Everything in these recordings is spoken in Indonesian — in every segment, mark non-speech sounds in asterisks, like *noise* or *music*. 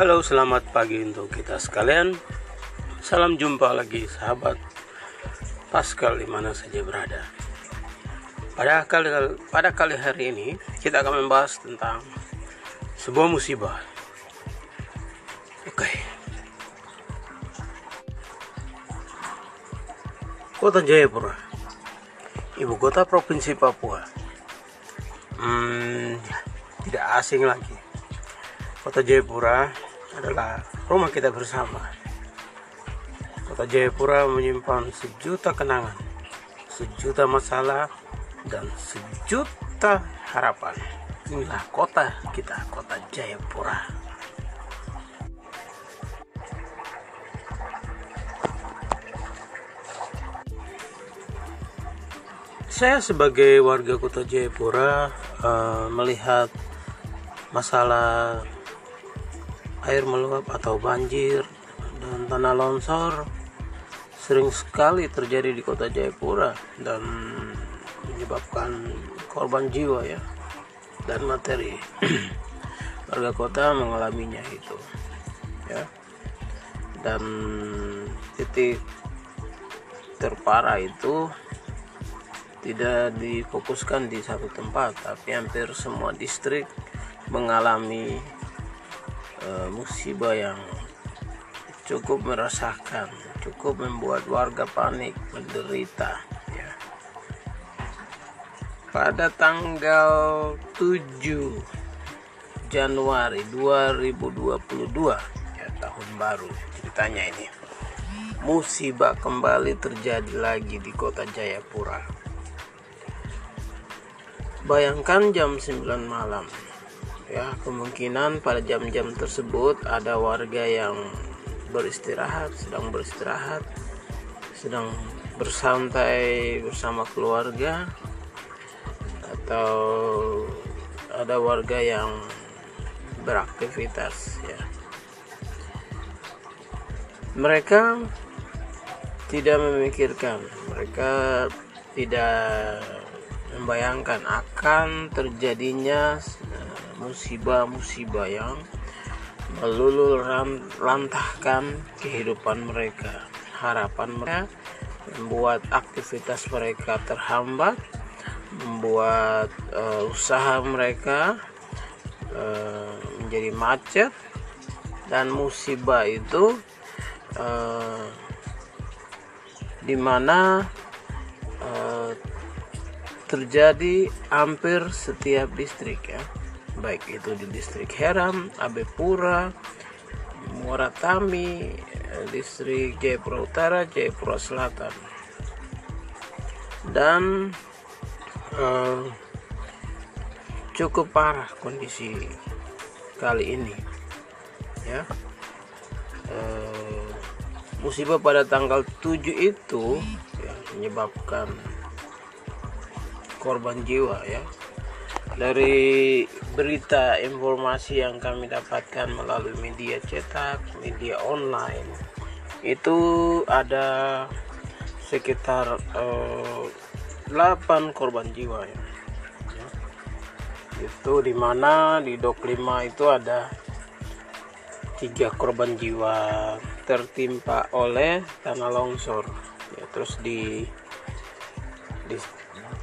Halo, selamat pagi untuk kita sekalian. Salam jumpa lagi sahabat Pascal di mana saja berada. Pada kali pada kali hari ini kita akan membahas tentang sebuah musibah. Oke. Kota Jayapura, ibu kota provinsi Papua. Hmm, tidak asing lagi. Kota Jayapura adalah rumah kita bersama. Kota Jayapura menyimpan sejuta kenangan, sejuta masalah, dan sejuta harapan. Inilah kota kita, kota Jayapura. Saya sebagai warga kota Jayapura uh, melihat masalah air meluap atau banjir dan tanah longsor sering sekali terjadi di kota Jayapura dan menyebabkan korban jiwa ya dan materi. *clears throat* Warga kota mengalaminya itu ya. Dan titik terparah itu tidak difokuskan di satu tempat tapi hampir semua distrik mengalami uh, musibah yang cukup merasakan cukup membuat warga panik menderita ya. pada tanggal 7 Januari 2022 ya tahun baru ceritanya ini musibah kembali terjadi lagi di kota Jayapura Bayangkan jam 9 malam. Ya, kemungkinan pada jam-jam tersebut ada warga yang beristirahat, sedang beristirahat, sedang bersantai bersama keluarga atau ada warga yang beraktivitas ya. Mereka tidak memikirkan, mereka tidak membayangkan akan terjadinya musibah-musibah yang meluluh lantahkan kehidupan mereka. Harapan mereka membuat aktivitas mereka terhambat, membuat uh, usaha mereka uh, menjadi macet dan musibah itu uh, di mana uh, terjadi hampir setiap distrik ya baik itu di distrik Heram, Abepura, Muaratami, distrik Jayapura Utara, Jayapura Selatan. Dan uh, cukup parah kondisi kali ini ya. Uh, musibah pada tanggal 7 itu ya, menyebabkan korban jiwa ya. Dari berita informasi yang kami dapatkan melalui media cetak, media online itu ada sekitar eh, 8 korban jiwa ya. Itu di mana di dok 5 itu ada tiga korban jiwa tertimpa oleh tanah longsor ya terus di di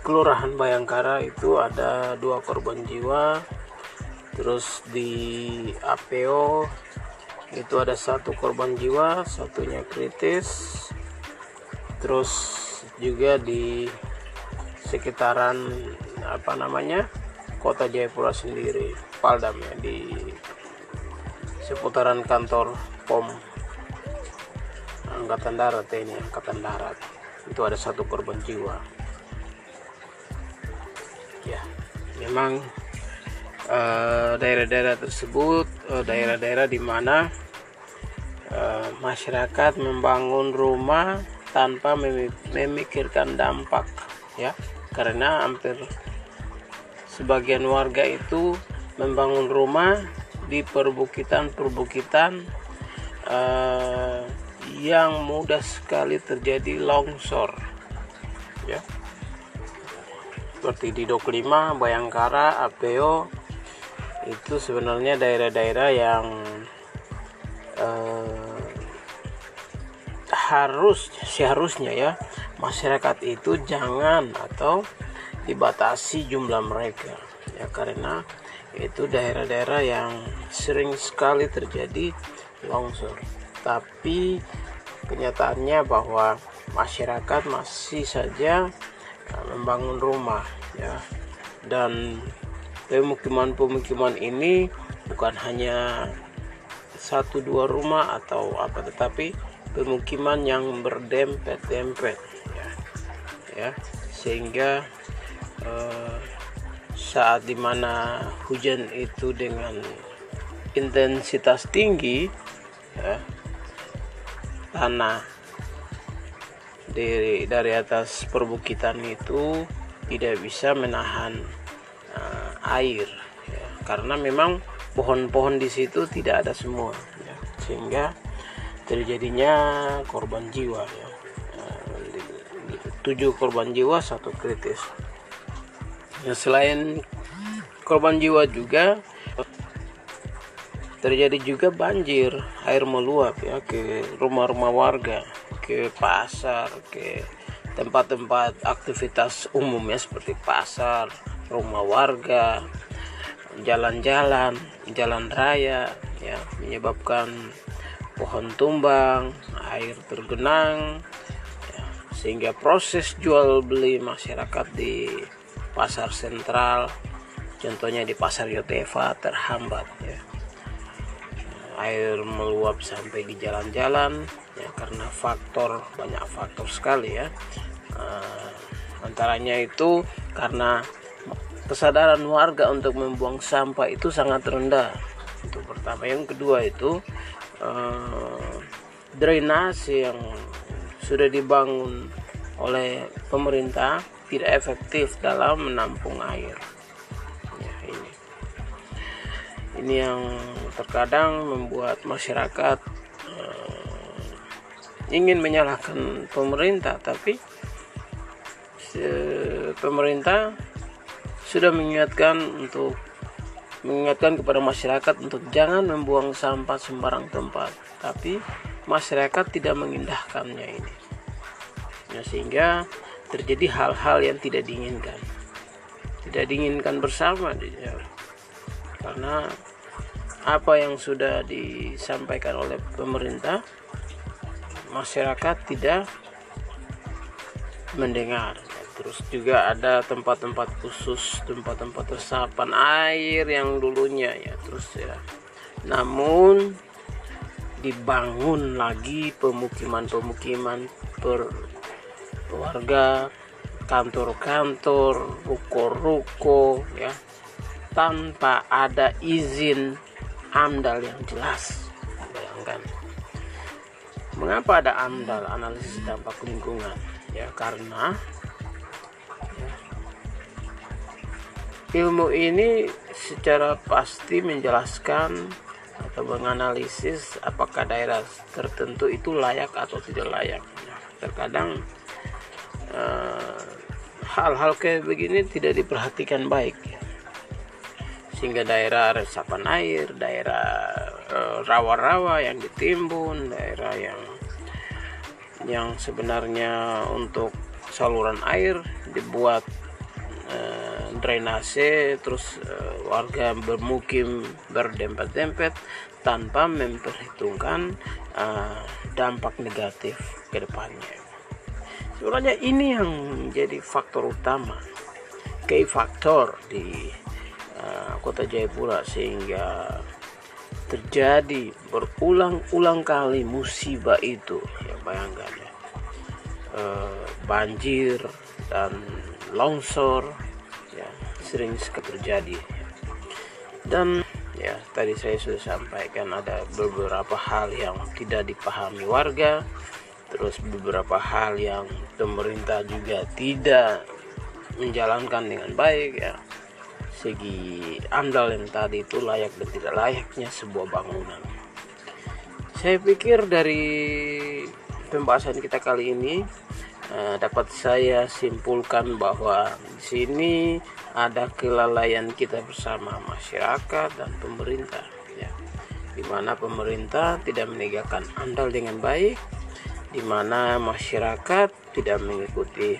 Kelurahan Bayangkara itu ada dua korban jiwa terus di APO itu ada satu korban jiwa satunya kritis. Terus juga di sekitaran apa namanya kota Jayapura sendiri Paldam ya di seputaran kantor POM Angkatan Darat ini Angkatan Darat. Itu ada satu korban jiwa. Ya memang daerah-daerah uh, tersebut daerah-daerah uh, di mana uh, masyarakat membangun rumah tanpa memikirkan dampak ya. Karena hampir sebagian warga itu membangun rumah di perbukitan-perbukitan uh, yang mudah sekali terjadi longsor ya. Seperti di 25 Bayangkara Apeo itu sebenarnya daerah-daerah yang eh, harus seharusnya ya masyarakat itu jangan atau dibatasi jumlah mereka. Ya karena itu daerah-daerah yang sering sekali terjadi longsor. Tapi kenyataannya bahwa masyarakat masih saja membangun rumah ya. Dan pemukiman-pemukiman ini bukan hanya satu dua rumah atau apa tetapi pemukiman yang berdempet-dempet ya, ya sehingga uh, saat di mana hujan itu dengan intensitas tinggi ya, tanah dari dari atas perbukitan itu tidak bisa menahan air ya, karena memang pohon-pohon di situ tidak ada semua ya, sehingga terjadinya korban jiwa ya. Uh, tujuh korban jiwa satu kritis. Ya, selain korban jiwa juga terjadi juga banjir air meluap ya ke rumah-rumah warga ke pasar ke tempat-tempat aktivitas umum ya seperti pasar rumah warga jalan-jalan jalan raya ya menyebabkan pohon tumbang air tergenang ya, sehingga proses jual beli masyarakat di pasar sentral contohnya di pasar Yotefa terhambat ya. Air meluap sampai di jalan-jalan ya karena faktor banyak faktor sekali ya. Uh, antaranya itu karena kesadaran warga untuk membuang sampah itu sangat rendah. Itu pertama. Yang kedua itu uh, drainase yang sudah dibangun oleh pemerintah tidak efektif dalam menampung air. Ya ini. Ini yang terkadang membuat masyarakat uh, ingin menyalahkan pemerintah tapi pemerintah sudah mengingatkan untuk mengingatkan kepada masyarakat untuk jangan membuang sampah sembarang tempat. Tapi masyarakat tidak mengindahkannya ini. Ya, sehingga terjadi hal-hal yang tidak diinginkan. Tidak diinginkan bersama ya. karena apa yang sudah disampaikan oleh pemerintah masyarakat tidak mendengar terus juga ada tempat-tempat khusus tempat-tempat resapan air yang dulunya ya. Terus ya. Namun dibangun lagi pemukiman-pemukiman per warga kantor-kantor ruko-ruko ya tanpa ada izin AMDAL yang jelas. Bayangkan. Mengapa ada AMDAL analisis dampak lingkungan? Ya karena ilmu ini secara pasti menjelaskan atau menganalisis apakah daerah tertentu itu layak atau tidak layak. Nah, terkadang eh, hal-hal uh, kayak begini tidak diperhatikan baik. Sehingga daerah resapan air, daerah eh, rawa-rawa yang ditimbun, daerah yang yang sebenarnya untuk saluran air dibuat uh, drainase terus uh, warga bermukim berdempet-dempet tanpa memperhitungkan uh, dampak negatif ke depannya. Sebenarnya ini yang menjadi faktor utama, key faktor di Eh, kota Jayapura sehingga terjadi berulang-ulang kali musibah itu ya bayangkan ya e, banjir dan longsor sering sekali terjadi dan ya tadi saya sudah sampaikan ada beberapa hal yang tidak dipahami warga terus beberapa hal yang pemerintah juga tidak menjalankan dengan baik ya segi andal yang tadi itu layak dan tidak layaknya sebuah bangunan. Saya pikir dari pembahasan kita kali ini uh, dapat saya simpulkan bahwa di sini ada kelalaian kita bersama masyarakat dan pemerintah ya. Di mana pemerintah tidak menegakkan andal dengan baik di mana masyarakat tidak mengikuti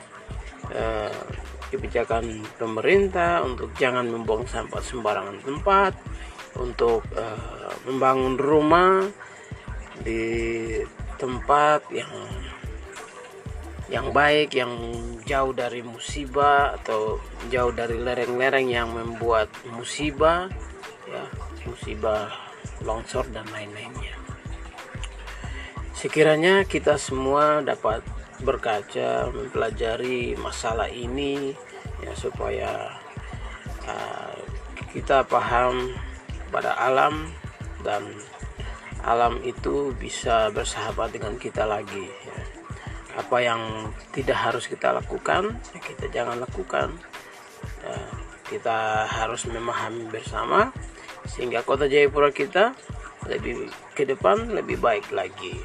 uh, kebijakan pemerintah untuk jangan membuang sampah sembarangan tempat, untuk uh, membangun rumah di tempat yang yang baik, yang jauh dari musibah atau jauh dari lereng-lereng yang membuat musibah, ya musibah longsor dan lain-lainnya. Sekiranya kita semua dapat berkaca mempelajari masalah ini ya supaya uh, kita paham pada alam dan alam itu bisa bersahabat dengan kita lagi ya. Apa yang tidak harus kita lakukan ya kita jangan lakukan. Ya, kita harus memahami bersama sehingga kota Jayapura kita lebih ke depan lebih baik lagi